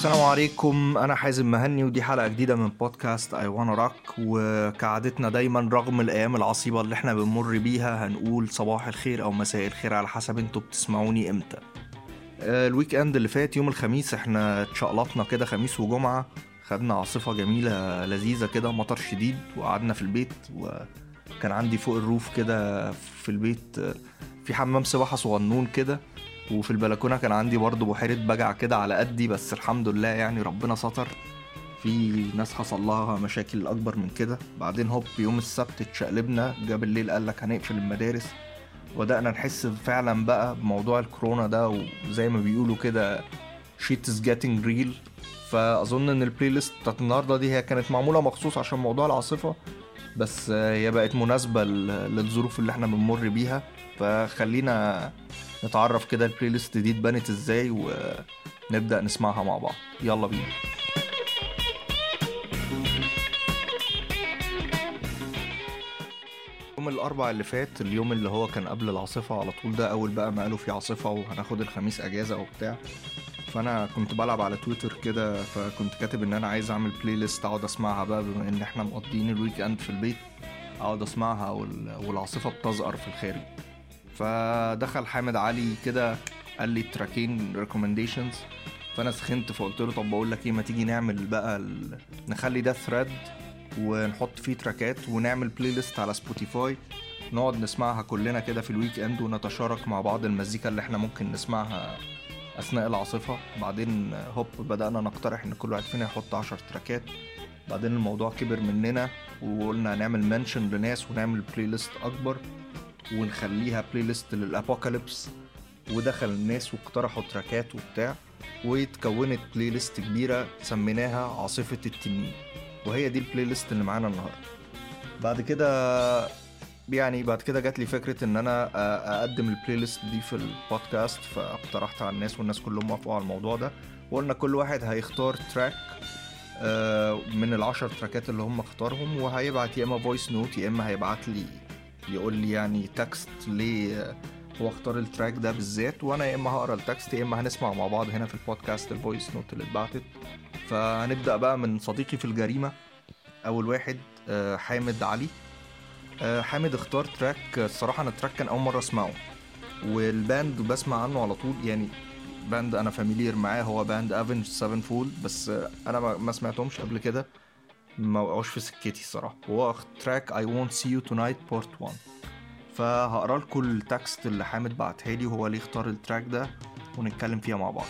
السلام عليكم. أنا حازم مهني ودي حلقة جديدة من بودكاست اي وأنا راك وكعادتنا دايما رغم الأيام العصيبة اللي إحنا بنمر بيها هنقول صباح الخير أو مساء الخير على حسب أنتوا بتسمعوني إمتى. آه، ال weekend اللي فات يوم الخميس إحنا اتشقلطنا كده خميس وجمعة. خدنا عاصفة جميلة لذيذة كده مطر شديد وقعدنا في البيت وكان عندي فوق ال roof كده في البيت آه، في حمام سباحة صغنون كده. وفي البلكونة كان عندي برضه بحيرة بجع كده على قدي بس الحمد لله يعني ربنا ستر. في ناس حصل لها مشاكل أكبر من كده. بعدين هوب يوم السبت اتشقلبنا جه بالليل قال لك هنقفل المدارس. وبدأنا نحس فعلا بقى بموضوع الكورونا ده وزي ما بيقولوا كده shit is getting real. فأظن إن ال playlist بتاعت النهاردة دي هي كانت معمولة مخصوص عشان موضوع العاصفة. بس هي بقت مناسبة للظروف اللي إحنا بنمر بيها. فخلينا نتعرف كده ال playlist دي اتبنت إزاي ونبدأ نسمعها مع بعض. يلا بينا. يوم الأربع اللي فات اليوم اللي هو كان قبل العاصفة على طول ده أول بقى ما قالوا في عاصفة وهناخد الخميس أجازة وبتاع فأنا كنت بلعب على تويتر كده فكنت كاتب إن أنا عايز أعمل playlist أقعد أسمعها بقى بما إن إحنا مقضيين ال weekend في البيت أقعد أسمعها والعاصفة بتزأر في الخارج. فدخل حامد علي كده قال لي تراكين recommendations فأنا سخنت فقلت له طب بقول لك إيه ما تيجي نعمل بقى ال... نخلي ده thread ونحط فيه تراكات ونعمل playlist على سبوتيفاي نقعد نسمعها كلنا كده في ال weekend ونتشارك مع بعض المزيكا اللي إحنا ممكن نسمعها أثناء العاصفة. بعدين هوب بدأنا نقترح إن كل واحد فينا يحط 10 تراكات بعدين الموضوع كبر مننا وقلنا نعمل mention لناس ونعمل playlist أكبر. ونخليها playlist لل apocalypse ودخل الناس واقترحوا تراكات وبتاع واتكونت playlist كبيرة سميناها عاصفة التنين. وهي دي ال playlist اللي معانا النهارده. بعد كده يعني بعد كده جات لي فكرة إن أنا أقدم ال playlist دي في البودكاست فاقترحت على الناس والناس كلهم وافقوا على الموضوع ده. وقلنا كل واحد هيختار track من العشر تراكات اللي هم اختارهم وهيبعت يا إما voice note يا إما هيبعت لي يقول لي يعني text ليه هو اختار ال track ده بالذات وأنا يا إما هقرأ ال text يا إما هنسمع مع بعض هنا في البودكاست ال voice note اللي اتبعتت. فهنبدأ بقى من صديقي في الجريمة أول واحد حامد علي. حامد اختار track الصراحة أنا ال track كان أول مرة أسمعه. وال band بسمع عنه على طول يعني band أنا familiar معاه هو band Avenged Sevenfold بس أنا ما سمعتهمش قبل كده. ما وقعوش في سكتي الصراحه هو track I won't see you tonight part 1 فهقرا لكم ال text اللي حامد بعتها لي وهو ليه اختار ال track ده ونتكلم فيها مع بعض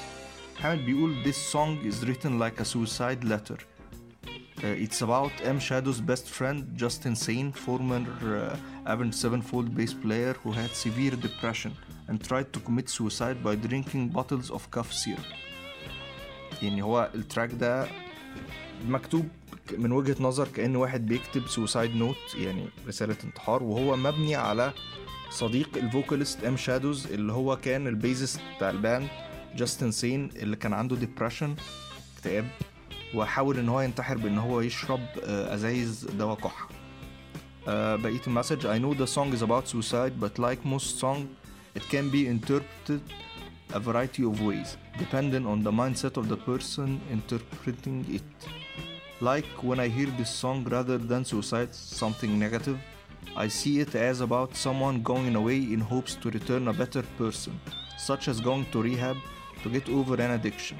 حامد بيقول this song is written like a suicide letter uh, it's about M Shadow's best friend Justin Sane former uh, Avenged Sevenfold bass player who had severe depression and tried to commit suicide by drinking bottles of cough syrup يعني هو ال track ده مكتوب من وجهة نظر كأن واحد بيكتب suicide note يعني رسالة انتحار وهو مبني على صديق ال vocalist M. Shadows اللي هو كان ال bassist بتاع ال band Justin Sane اللي كان عنده depression اكتئاب وحاول إن هو ينتحر بإن هو يشرب أزايز دواء كحة. بقية المسج I know the song is about suicide but like most song it can be interpreted a variety of ways depending on the mindset of the person interpreting it. like when I hear this song rather than suicide, something negative, I see it as about someone going away in hopes to return a better person, such as going to rehab to get over an addiction.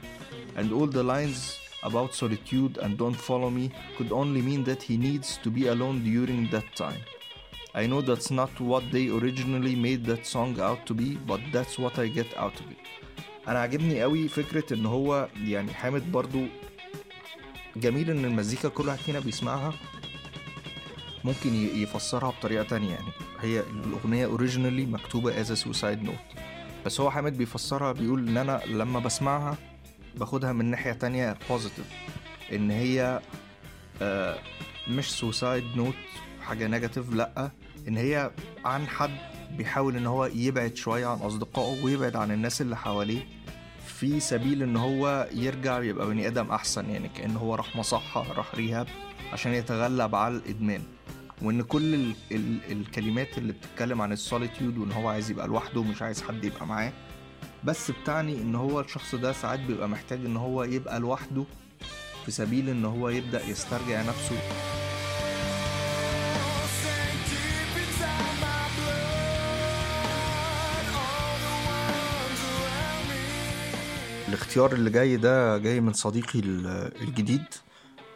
And all the lines about solitude and don't follow me could only mean that he needs to be alone during that time. I know that's not what they originally made that song out to be, but that's what I get out of it. أنا عجبني قوي فكرة إن هو يعني حامد برضو جميل إن المزيكا كل واحد فينا بيسمعها ممكن يفسرها بطريقة تانية يعني. هي الأغنية originally مكتوبة as suicide note بس هو حامد بيفسرها بيقول إن أنا لما بسمعها باخدها من ناحية تانية positive إن هي آه مش suicide note حاجة negative لأ. إن هي عن حد بيحاول إن هو يبعد شوية عن أصدقائه ويبعد عن الناس اللي حواليه. في سبيل إن هو يرجع يبقى بني آدم أحسن يعني كأن هو راح مصحة راح rehab عشان يتغلب على الإدمان. وإن كل ال ال الكلمات اللي بتتكلم عن ال solitude وإن هو عايز يبقى لوحده ومش عايز حد يبقى معاه بس بتعني إن هو الشخص ده ساعات بيبقى محتاج إن هو يبقى لوحده في سبيل إن هو يبدأ يسترجع نفسه. الاختيار اللي جاي ده جاي من صديقي ال- الجديد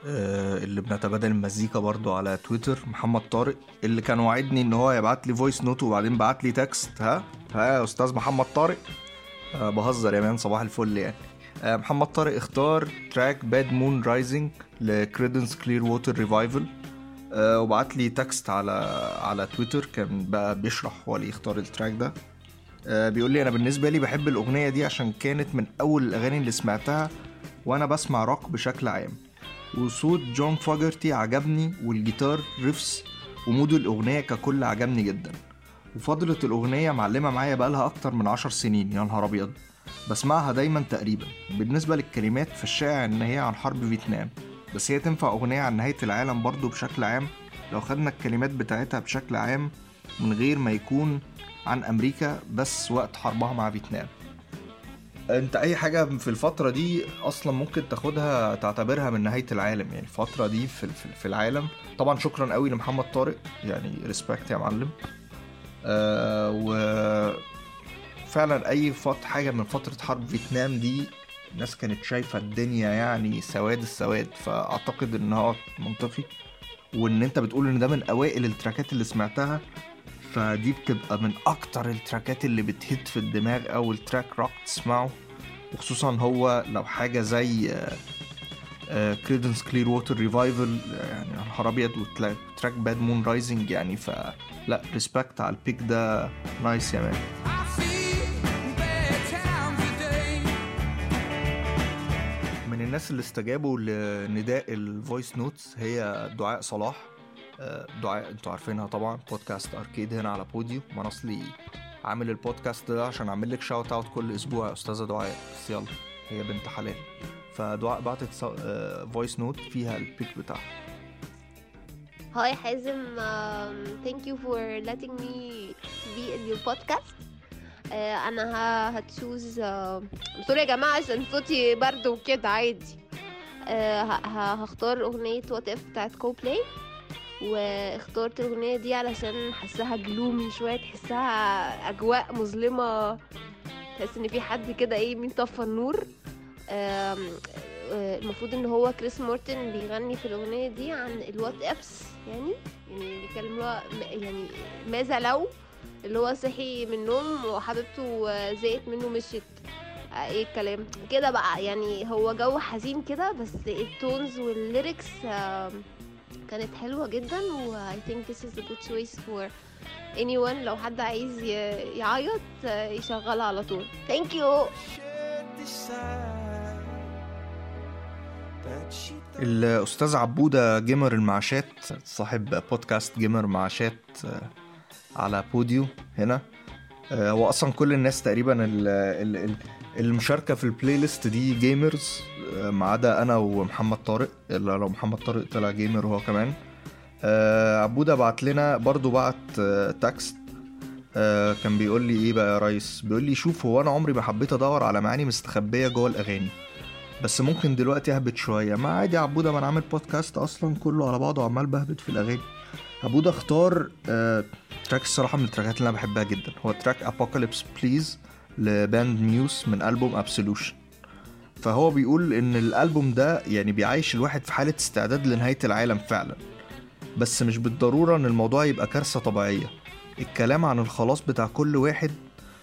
آه، اللي بنتبادل المزيكا برضو على تويتر محمد طارق اللي كان وعدني إن هو يبعت لي voice note وبعدين بعت لي text ها؟ ها يا أستاذ محمد طارق؟ آه، بهزر يا man صباح الفل يعني. آه، محمد طارق اختار track Bad Moon Rising ل Creedence Clearwater Revival وبعت لي text على على تويتر كان بقى بيشرح هو ليه يختار ال track ده. بيقول لي أنا بالنسبة لي بحب الأغنية دي عشان كانت من أول الأغاني اللي سمعتها وأنا بسمع روك بشكل عام. وصوت John Fogerty عجبني والجيتار riffs ومود الأغنية ككل عجبني جدا. وفضلة الأغنية معلمة معايا بقالها أكتر من عشر سنين يا نهار أبيض! بسمعها دايما تقريبا. بالنسبة للكلمات فالشائع إن هي عن حرب فيتنام. بس هي تنفع أغنية عن نهاية العالم برضو بشكل عام؟ لو خدنا الكلمات بتاعتها بشكل عام من غير ما يكون عن أمريكا بس وقت حربها مع فيتنام. أنت أي حاجة في الفترة دي أصلا ممكن تاخدها تعتبرها من نهاية العالم. يعني الفترة دي في في- في العالم. طبعا شكرا قوي لمحمد طارق. يعني respect يا معلم. آه و فعلا أي فت حاجة من فترة حرب فيتنام دي الناس كانت شايفة الدنيا يعني سواد السواد. فأعتقد إن هو منطقي. وإن أنت بتقول إن ده من أوائل التراكات اللي سمعتها فدي بتبقى من أكتر التراكات اللي بتهت في الدماغ أول track rock تسمعه وخصوصا هو لو حاجة زي Creedence Clearwater Revival يعني نهار أبيض و track Bad Moon Rising يعني فلا respect على ال pick ده nice يا man. من الناس اللي استجابوا لنداء ال voice notes هي دعاء صلاح دعاء أنتوا عارفينها طبعا. بودكاست أركيد هنا على بوديو. أنا اصلي عامل البودكاست ده عشان أعمل لك shout out كل أسبوع يا أستاذة دعاء. بس يلا هي بنت حلال. فدعاء بعتت voice note فيها ال pick بتاعها. Hazem, um, thank you for letting me be in your podcast. Uh, أنا ه- ه choose uh, sorry يا جماعة عشان صوتي برد وكده عادي. هختار أغنية What If بتاعت كو بلاي واخترت الأغنية دي علشان حاساها gloomy شوية تحسها أجواء مظلمة. تحس إن في حد كده إيه مين طفى النور. آه، المفروض إن هو كريس مارتن بيغني في الأغنية دي عن ال what ifs يعني يعني بيتكلم هو يعني ماذا لو؟ اللي هو صحي من النوم وحبيبته زهقت منه مشيت. آه، إيه الكلام؟ كده بقى يعني هو جو حزين كده بس ال tunes وال lyrics كانت حلوة جدا و I think this is a good choice for anyone. لو حد عايز يعيط آه، يشغلها على طول. Thank you. الأستاذ عبودة gamer المعاشات صاحب بودكاست gamer معاشات آه، على بوديو هنا. آه، هو أصلا كل الناس تقريبا ال- ال- ال- المشاركة في ال playlist دي gamers آه، ما عدا أنا ومحمد طارق. إلا لو محمد طارق طلع gamer هو كمان. آه، عبوده بعت لنا برضو بعت آه، آه، كان بيقول لي إيه بقى يا ريس؟ بيقول لي شوف هو أنا عمري ما حبيت أدور على معاني مستخبية جوه الأغاني بس ممكن دلوقتي أهبد شوية. ما عادي عبوده ما أنا عامل بودكاست أصلا كله على بعضه عمال بهبد في الأغاني. عبوده اختار آه track الصراحة من التراكات اللي أنا بحبها جدا. هو track Apocalypse Please ل band Muse من ألبوم Absolution. فهو بيقول إن الألبوم ده يعني بيعيش الواحد في حالة استعداد لنهاية العالم فعلا. بس مش بالضرورة إن الموضوع يبقى كارثة طبيعية. الكلام عن الخلاص بتاع كل واحد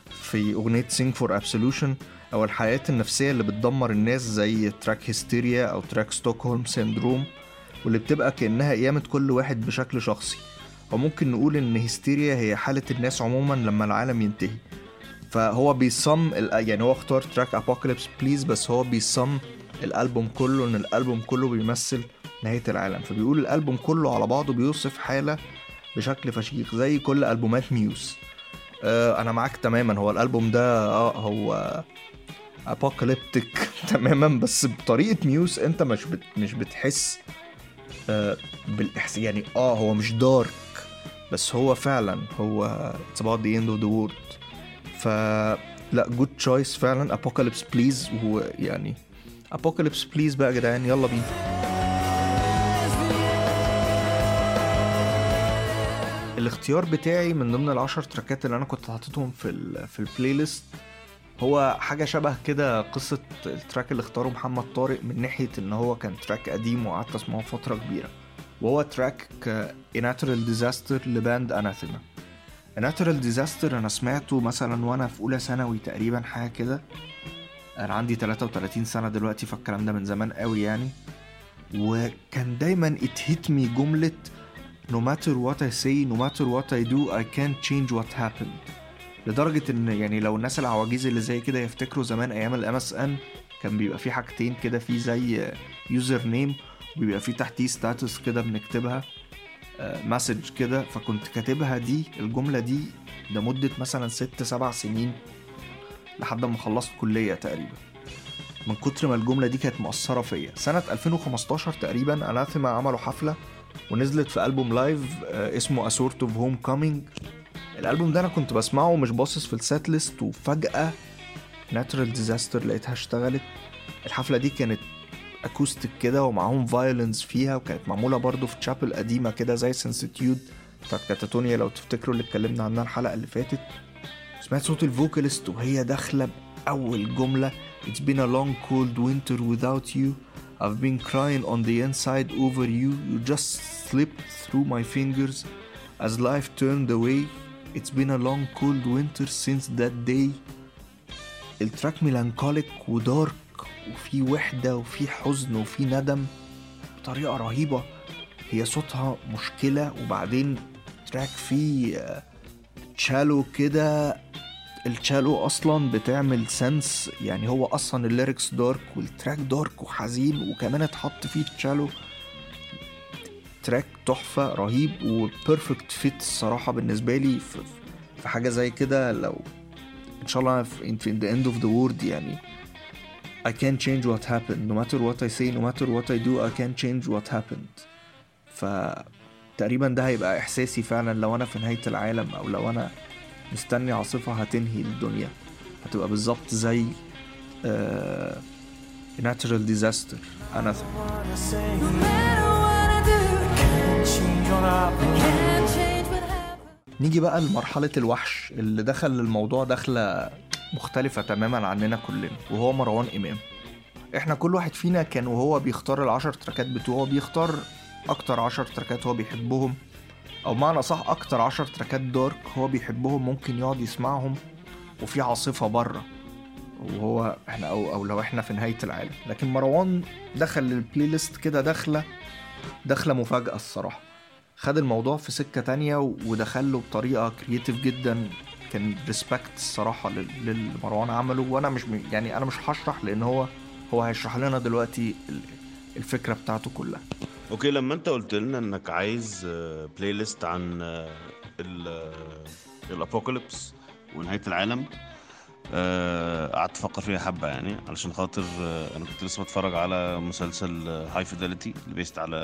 في أغنية Sing for Absolution أو الحياة النفسية اللي بتدمر الناس زي track Hysteria أو track Stockholm Syndrome واللي بتبقى كأنها قيامة كل واحد بشكل شخصي. وممكن نقول إن Hysteria هي حالة الناس عموما لما العالم ينتهي. فهو بيضم يعني هو اختار track Apocalypse Please بس هو بيضم الألبوم كله إن الألبوم كله بيمثل نهاية العالم. فبيقول الألبوم كله على بعضه بيوصف حالة بشكل فشيخ زي كل ألبومات Muse آه أنا معاك تماما. هو الألبوم ده آه هو apocalyptic تماما بس بطريقة Muse أنت مش بت مش بتحس آه بالاحساس يعني آه هو مش dark بس هو فعلا هو it's about the end of the world. ف لا good choice فعلا. Apocalypse Please ويعني Apocalypse Please بقى يا جدعان. يلا بينا. الاختيار بتاعي من ضمن العشر تراكات اللي أنا كنت حاططهم في ال في ال playlist هو حاجة شبه كده قصة ال track اللي اختاره محمد طارق من ناحية إن هو كان track قديم وقعدت أسمعه فترة كبيرة. وهو track A Disaster ل band Anathema Natural Disaster أنا سمعته مثلا وأنا في أولى ثانوي تقريبا حاجة كده. أنا عندي 33 سنة دلوقتي فالكلام ده من زمان قوي يعني. وكان دايما hit me جملة no matter what I say no matter what I do I can't change what happened. لدرجة إن يعني لو الناس العواجيز اللي زي كده يفتكروا زمان أيام ال MSN كان بيبقى في حاجتين كده في زي username وبيبقى في تحتيه status كده بنكتبها. message كده فكنت كاتبها دي الجملة دي لمدة مثلا ست سبع سنين لحد ما خلصت كلية تقريبا. من كتر ما الجملة دي كانت مؤثرة فيا. سنة 2015 تقريبا Anathema عملوا حفلة ونزلت في ألبوم live آه، اسمه A Sort of Homecoming. الألبوم ده أنا كنت بسمعه ومش باصص في ال setlist وفجأة Natural Disaster لقيتها اشتغلت. الحفلة دي كانت acoustic كده ومعاهم violins فيها وكانت معمولة برضو في chapel قديمة كده زي Sanctitude بتاعت Katatonia لو تفتكروا اللي اتكلمنا عنها الحلقة اللي فاتت. سمعت صوت ال vocalist وهي داخلة بأول جملة. It's been a long cold winter without you. I've been crying on the inside over you. You just slipped through my fingers. As life turned away It's been a long cold winter since that day. ال track melancholic و dark وفي وحدة وفي حزن وفي ندم بطريقة رهيبة. هي صوتها مشكلة وبعدين track فيه آه، cello كده. ال cello أصلا بتعمل sense يعني هو أصلا ال lyrics dark وال track dark وحزين وكمان اتحط فيه cello track تحفة رهيب و perfect fit الصراحة بالنسبة لي في, في حاجة زي كده. لو إن شاء الله في the end of the world يعني. I can't change what happened. No matter what I say no matter what I do I can't change what happened. ف تقريبا ده هيبقى إحساسي فعلا. لو أنا في نهاية العالم أو لو أنا مستني عاصفة هتنهي الدنيا. هتبقى بالظبط زي uh, natural disaster. أنا نيجي بقى لمرحلة الوحش اللي دخل الموضوع دخلة مختلفة تماما عننا كلنا وهو مروان إمام. إحنا كل واحد فينا كان وهو بيختار العشر تراكات بتوعه بيختار أكتر عشر تراكات هو بيحبهم أو معنى صح أكتر عشر تراكات dark هو بيحبهم ممكن يقعد يسمعهم وفي عاصفة بره وهو إحنا أو, أو لو إحنا في نهاية العالم. لكن مروان دخل لل playlist كده دخلة دخلة مفاجأة الصراحة. خد الموضوع في سكة تانية ودخله بطريقة creative جدا. كان respect الصراحة لل- للي مروان عمله وأنا مش يعني أنا مش هشرح لأن هو هو هيشرح لنا دلوقتي ال- الفكرة بتاعته كلها. okay لما أنت قلت لنا إنك عايز playlist عن ال apocalypse ونهاية العالم آه، قعدت أفكر فيها حبة يعني علشان خاطر آه، أنا كنت لسه بتفرج على مسلسل High Fidelity اللي based على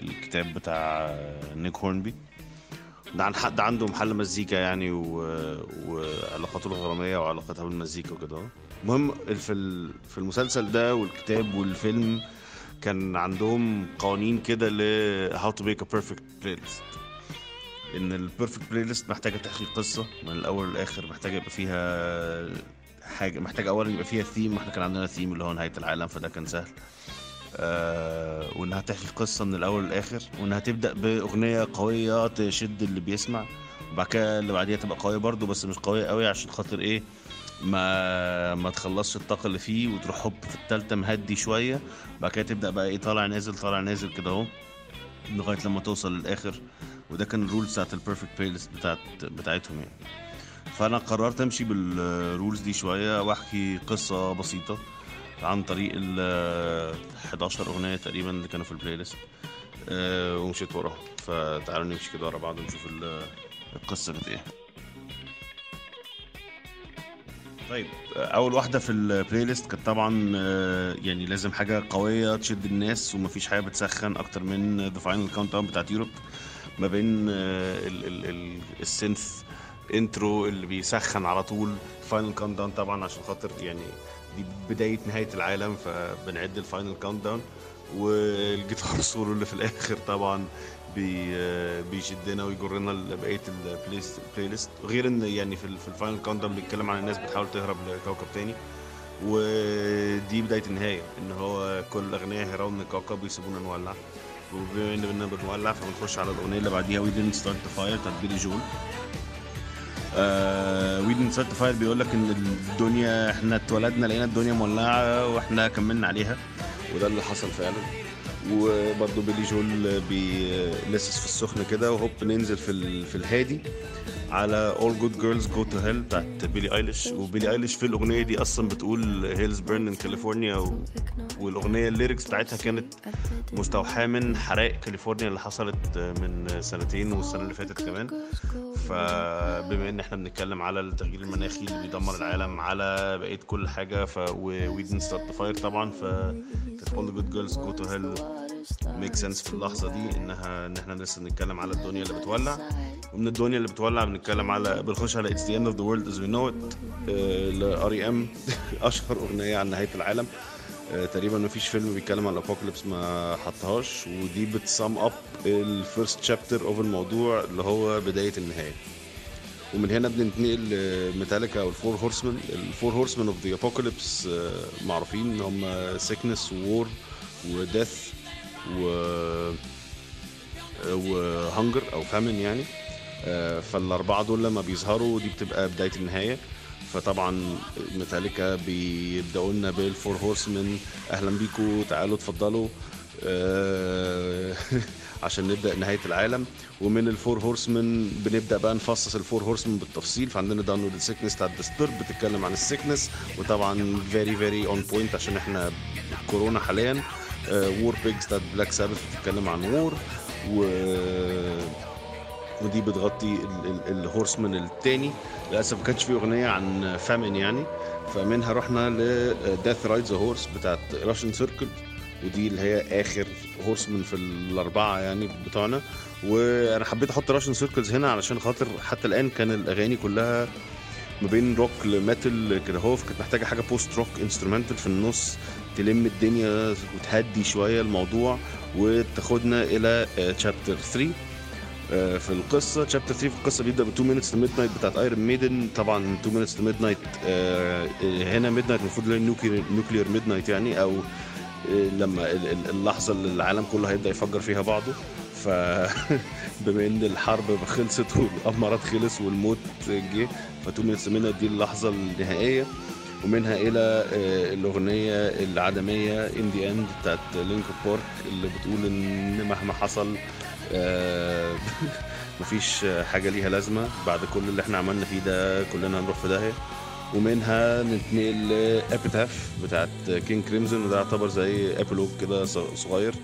الكتاب بتاع آه، نيك هورنبي ده عن حد عنده محل مزيكا يعني و... وعلاقاته الغرامية وعلاقتها بالمزيكا وكده. المهم في ال- في المسلسل ده والكتاب والفيلم كان عندهم قوانين كده ل how to make a perfect playlist. إن ال perfect playlist محتاجة تحكي قصة من الأول للآخر محتاجة يبقى فيها حاجة محتاجة اولا يبقى فيها ثيم إحنا كان عندنا ثيم اللي هو نهاية العالم فده كان سهل. آه وإنها تحكي قصة من الأول للآخر وإنها تبدا بأغنية قوية تشد اللي بيسمع. وبعد كده اللي بعديها تبقى قوية برضو بس مش قوية قوي عشان خاطر إيه ما ما تخلصش الطاقة اللي فيه وتروح هوب في التالتة مهدي شوية. بعد كده تبدأ بقى إيه طالع نازل طالع نازل كده أهو لغاية لما توصل للآخر. وده كان ال rules بتاعت ال perfect playlist بتاعت بتاعتهم يعني. فأنا قررت أمشي بال rules دي شوية وأحكي قصة بسيطة. عن طريق ال 11 أغنية تقريبا اللي كانوا في ال playlist آه، ومشيت وراهم. فتعالوا نمشي كده ورا بعض ونشوف ال- القصة كانت إيه. طيب أول واحدة في ال playlist كانت طبعا آه، يعني لازم حاجة قوية تشد الناس ومفيش حاجة بتسخن أكتر من The Final Countdown بتاعت يوروب ما بين آه، ال- ال- ال- ال synth intro اللي بيسخن على طول. Final Countdown طبعا عشان خاطر يعني دي بداية نهاية العالم فبنعد ال Final Countdown والجيتار سولو اللي في الآخر طبعا بي بيشدنا ويجرنا لبقية ال playlist غير إن يعني في ال- في ال Final Countdown بيتكلم عن الناس بتحاول تهرب لكوكب تاني. ودي بداية النهاية إن هو كل الاغنياء هيهربوا من الكوكب ويسيبونا نولع. وبما اننا بنولع فبنخش على الأغنية اللي بعديها We didn't start the fire بتاعت بيلي جويل We didn't start the fire بيقول لك إن الدنيا إحنا اتولدنا لقينا الدنيا مولعة وإحنا كملنا عليها. وده اللي حصل فعلا. وبرضه بيلي جويل بيلسس في السخن كده وهوب ننزل في في الهادي. على All Good Girls Go to Hell بتاعت بيلي ايليش وبيلي ايليش في الأغنية دي أصلا بتقول hills burn in California و... والأغنية ال lyrics بتاعتها كانت مستوحاة من حرائق كاليفورنيا اللي حصلت من سنتين والسنة اللي فاتت كمان. فبما إن إحنا بنتكلم على التغيير المناخي اللي بيدمر العالم على بقية كل حاجة ف We start the fire طبعا ف all good girls go to hell make sense في اللحظة دي إنها إن إحنا لسه بنتكلم على الدنيا اللي بتولع. ومن الدنيا اللي بتولع بنتكلم على بنخش على It's the end of the world as we know it ل R.E.M. أشهر أغنية عن نهاية العالم. آه، تقريبا ما فيش فيلم بيتكلم عن ال apocalypse ما حطهاش. ودي بت sum up ال first chapter of الموضوع اللي هو بداية النهاية. ومن هنا بننتقل لميتاليكا أو ال Four Horsemen ال Four Horsemen of the Apocalypse معروفين إن هم sickness war و death و و hunger أو famine يعني. آه، فالأربعة دول لما بيظهروا دي بتبقى بداية النهاية. فطبعا ميتاليكا بيبدأوا لنا بال Four Horsemen أهلا بيكم تعالوا اتفضلوا. آه، عشان نبدأ نهاية العالم. ومن ال Four Horsemen بنبدأ بقى نفصص ال Four Horsemen بالتفصيل. فعندنا Down with the Sickness بتاعت ديسترب بتتكلم عن ال sickness وطبعا very very on point عشان إحنا كورونا حاليا. War Pigs بتاعت بلاك سابث بتتكلم عن war و ودي بتغطي ال- ال- ال horseman التاني. للأسف ما كانش في أغنية عن famine يعني. فمنها رحنا ل Death Rides a Horse بتاعت راشن سيركلز ودي اللي هي آخر horseman في الأربعة يعني بتوعنا. وأنا حبيت أحط راشن سيركلز هنا علشان خاطر حتى الآن كان الأغاني كلها ما بين rock ل metal كده. هو كانت محتاجة حاجة post rock instrumental في النص تلم الدنيا وتهدي شوية الموضوع وتاخدنا إلى chapter 3 آه، في القصة chapter 3 في القصة بيبدأ ب 2 Minutes to Midnight بتاعت ايرون ميدن طبعا 2 Minutes to Midnight هنا midnight المفروض nuclear midnight يعني أو آه، لما ال- ال- اللحظة اللي العالم كله هيبدأ يفجر فيها بعضه. ف بما إن الحرب خلصت والدمار خلص والموت جه ف 2 Minutes to Mid دي اللحظة النهائية ومنها إلى آه، الأغنية العدمية In the End بتاعت لينكن بارك اللي بتقول إن مهما حصل آه، مفيش حاجة ليها لازمة بعد كل اللي إحنا عملنا فيه ده كلنا هنروح في داهية. ومنها نتنقل ل Epitaph بتاعت كينج كريمزون وده يعتبر زي epilogue كده صغير.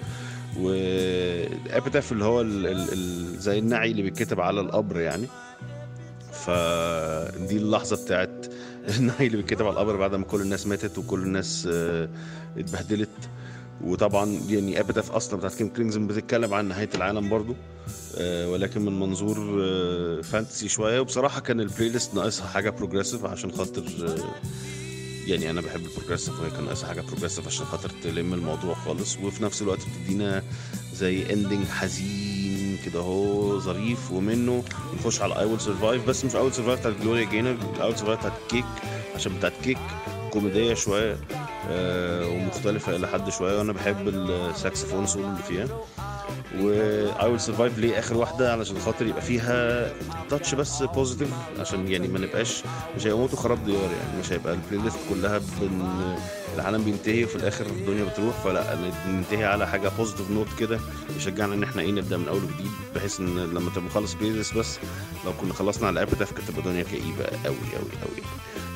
و epitaph اللي هو ال ال ال زي النعي اللي بيتكتب على القبر يعني. فدي اللحظة بتاعت النعي اللي بيتكتب على القبر بعد ما كل الناس ماتت وكل الناس آه، اتبهدلت. وطبعا يعني Epitaph أصلا بتاعت كينج كريمزون بتتكلم عن نهاية العالم برضو آه، ولكن من منظور آه، fantasy شوية. وبصراحة كان ال playlist ناقصها حاجة progressive عشان خاطر آه، يعني أنا بحب ال progressive وهي كان ناقصها حاجة progressive عشان خاطر تلم الموضوع خالص. وفي نفس الوقت بتدينا زي ending حزين. كده اهو ظريف ومنه. نخش على I Will Survive بس مش I Will Survive بتاعت Gloria Gaynor I Will Survive بتاعت كيك عشان بتاعت كيك كوميدية شوية آه، ومختلفة إلى حد شوية. وأنا بحب ال saxophone solo اللي فيها. و I will survive ليه آخر واحدة علشان خاطر يبقى فيها touch بس positive عشان يعني ما نبقاش مش هيبقى موت وخراب ديار يعني مش هيبقى ال playlist كلها بن... العالم بينتهي وفي الآخر الدنيا بتروح فلا ننتهي على حاجة positive note كده يشجعنا إن إحنا إيه نبدأ من أول وجديد بحيث إن لما تبقى مخلص playlist بس لو كنا خلصنا على Epitaph كانت تبقى الدنيا كئيبة قوي قوي قوي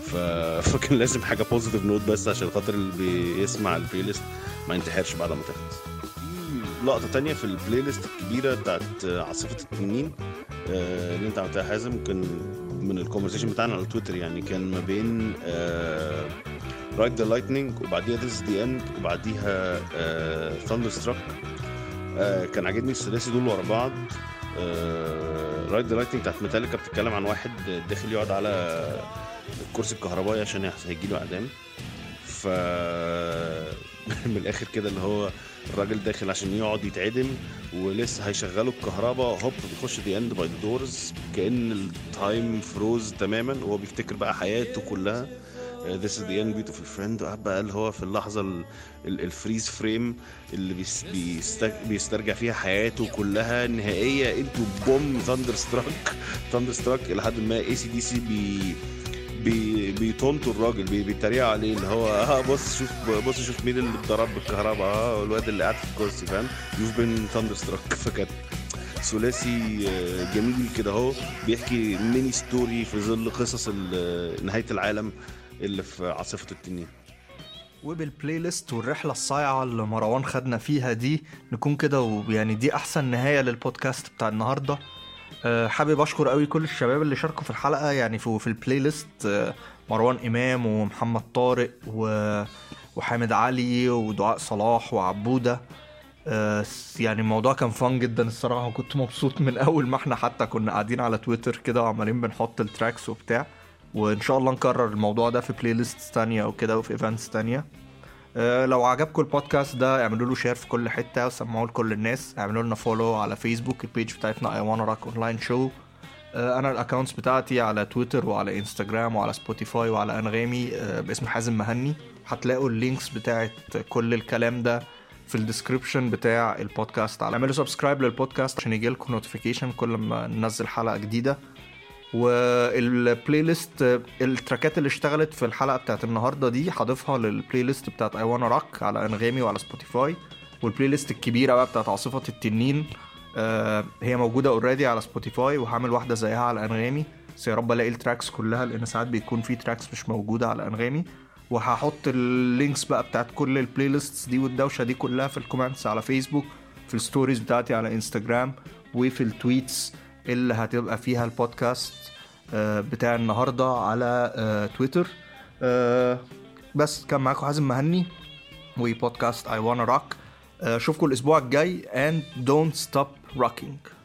ف... فكان لازم حاجة positive note بس عشان خاطر اللي بيسمع ال playlist ما ينتحرش بعد ما تخلص. لقطة تانية في ال playlist الكبيرة بتاعت عاصفة التنين آه، اللي انت عملتها حازم كان من ال conversation بتاعنا على تويتر يعني كان ما بين Ride the Lightning وبعديها This the End وبعديها Thunderstruck كان عاجبني الثلاثي دول ورا بعض. Ride the Lightning بتاعت ميتاليكا بتتكلم عن واحد داخل يقعد على الكرسي الكهربائي عشان هيجيله إعدام. ف من الآخر كده اللي هو الراجل داخل عشان يقعد يتعدم ولسه هيشغلوا الكهرباء. هوب بيخش The End by Doors كأن ال time froze تماما. وهو بيفتكر بقى حياته كلها. This is the end beautiful friend وقعد بقى اللي هو في اللحظة ال- ال- ال freeze frame اللي بيس بيست- بيسترجع فيها حياته كلها نهائية and then boom Thunderstruck Thunderstruck إلى حد ما اي سي دي سي بي بي بيطنطوا الراجل بي بيتريقوا عليه اللي هو آه بص شوف بص شوف مين اللي اتضرب بالكهرباء آه الواد اللي قاعد في الكرسي فاهم؟ You've been Thunderstruck فكانت ثلاثي آه، جميل كده اهو بيحكي mini story في ظل قصص ال- نهاية العالم اللي في عاصفة التنين. وبال playlist والرحلة الصايعة اللي مروان خدنا فيها دي نكون كده ويعني دي أحسن نهاية للبودكاست بتاع النهاردة. حابب أشكر قوي كل الشباب اللي شاركوا في الحلقة يعني في, في ال playlist أه، مروان إمام ومحمد طارق و... وحامد علي ودعاء صلاح وعبودة. أه، س- يعني الموضوع كان fun جدا الصراحة وكنت مبسوط من أول ما إحنا حتى كنا قاعدين على تويتر كده وعمالين بنحط ال tracks وبتاع. وإن شاء الله نكرر الموضوع ده في playlist تانية وكده وفي events تانية. آه، لو عجبكم البودكاست ده اعملوا له share في كل حتة وسمعوه لكل الناس. اعملوا لنا follow على فيسبوك ال page بتاعتنا I Wanna Rock Online Show أنا ال accounts بتاعتي على تويتر وعلى انستجرام وعلى سبوتيفاي وعلى انغامي آه، باسم حازم مهني. هتلاقوا ال links بتاعت كل الكلام ده في ال description بتاع البودكاست. اعملوا subscribe للبودكاست عشان يجيلكم notification كل ما ننزل حلقة جديدة. وال playlist التراكات اللي اشتغلت في الحلقة بتاعت النهارده دي هضيفها لل playlist بتاعت I Wanna Rock على أنغامي وعلى سبوتيفاي وال playlist الكبيرة بقى بتاعت عاصفة التنين آه، هي موجودة already على سبوتيفاي وهعمل واحدة زيها على أنغامي. بس يا رب ألاقي ال tracks كلها لأن ساعات بيكون في tracks مش موجودة على أنغامي. وهحط ال links بقى بتاعت كل ال playlists دي والدوشة دي كلها في ال comments على فيسبوك في ال stories بتاعتي على انستجرام وفي ال tweets اللي هتبقى فيها البودكاست آه، بتاع النهارده على آه، تويتر. آه، بس كان معاكم حازم مهني وبودكاست I Wanna Rock أشوفكم الأسبوع الجاي. And don't stop rocking.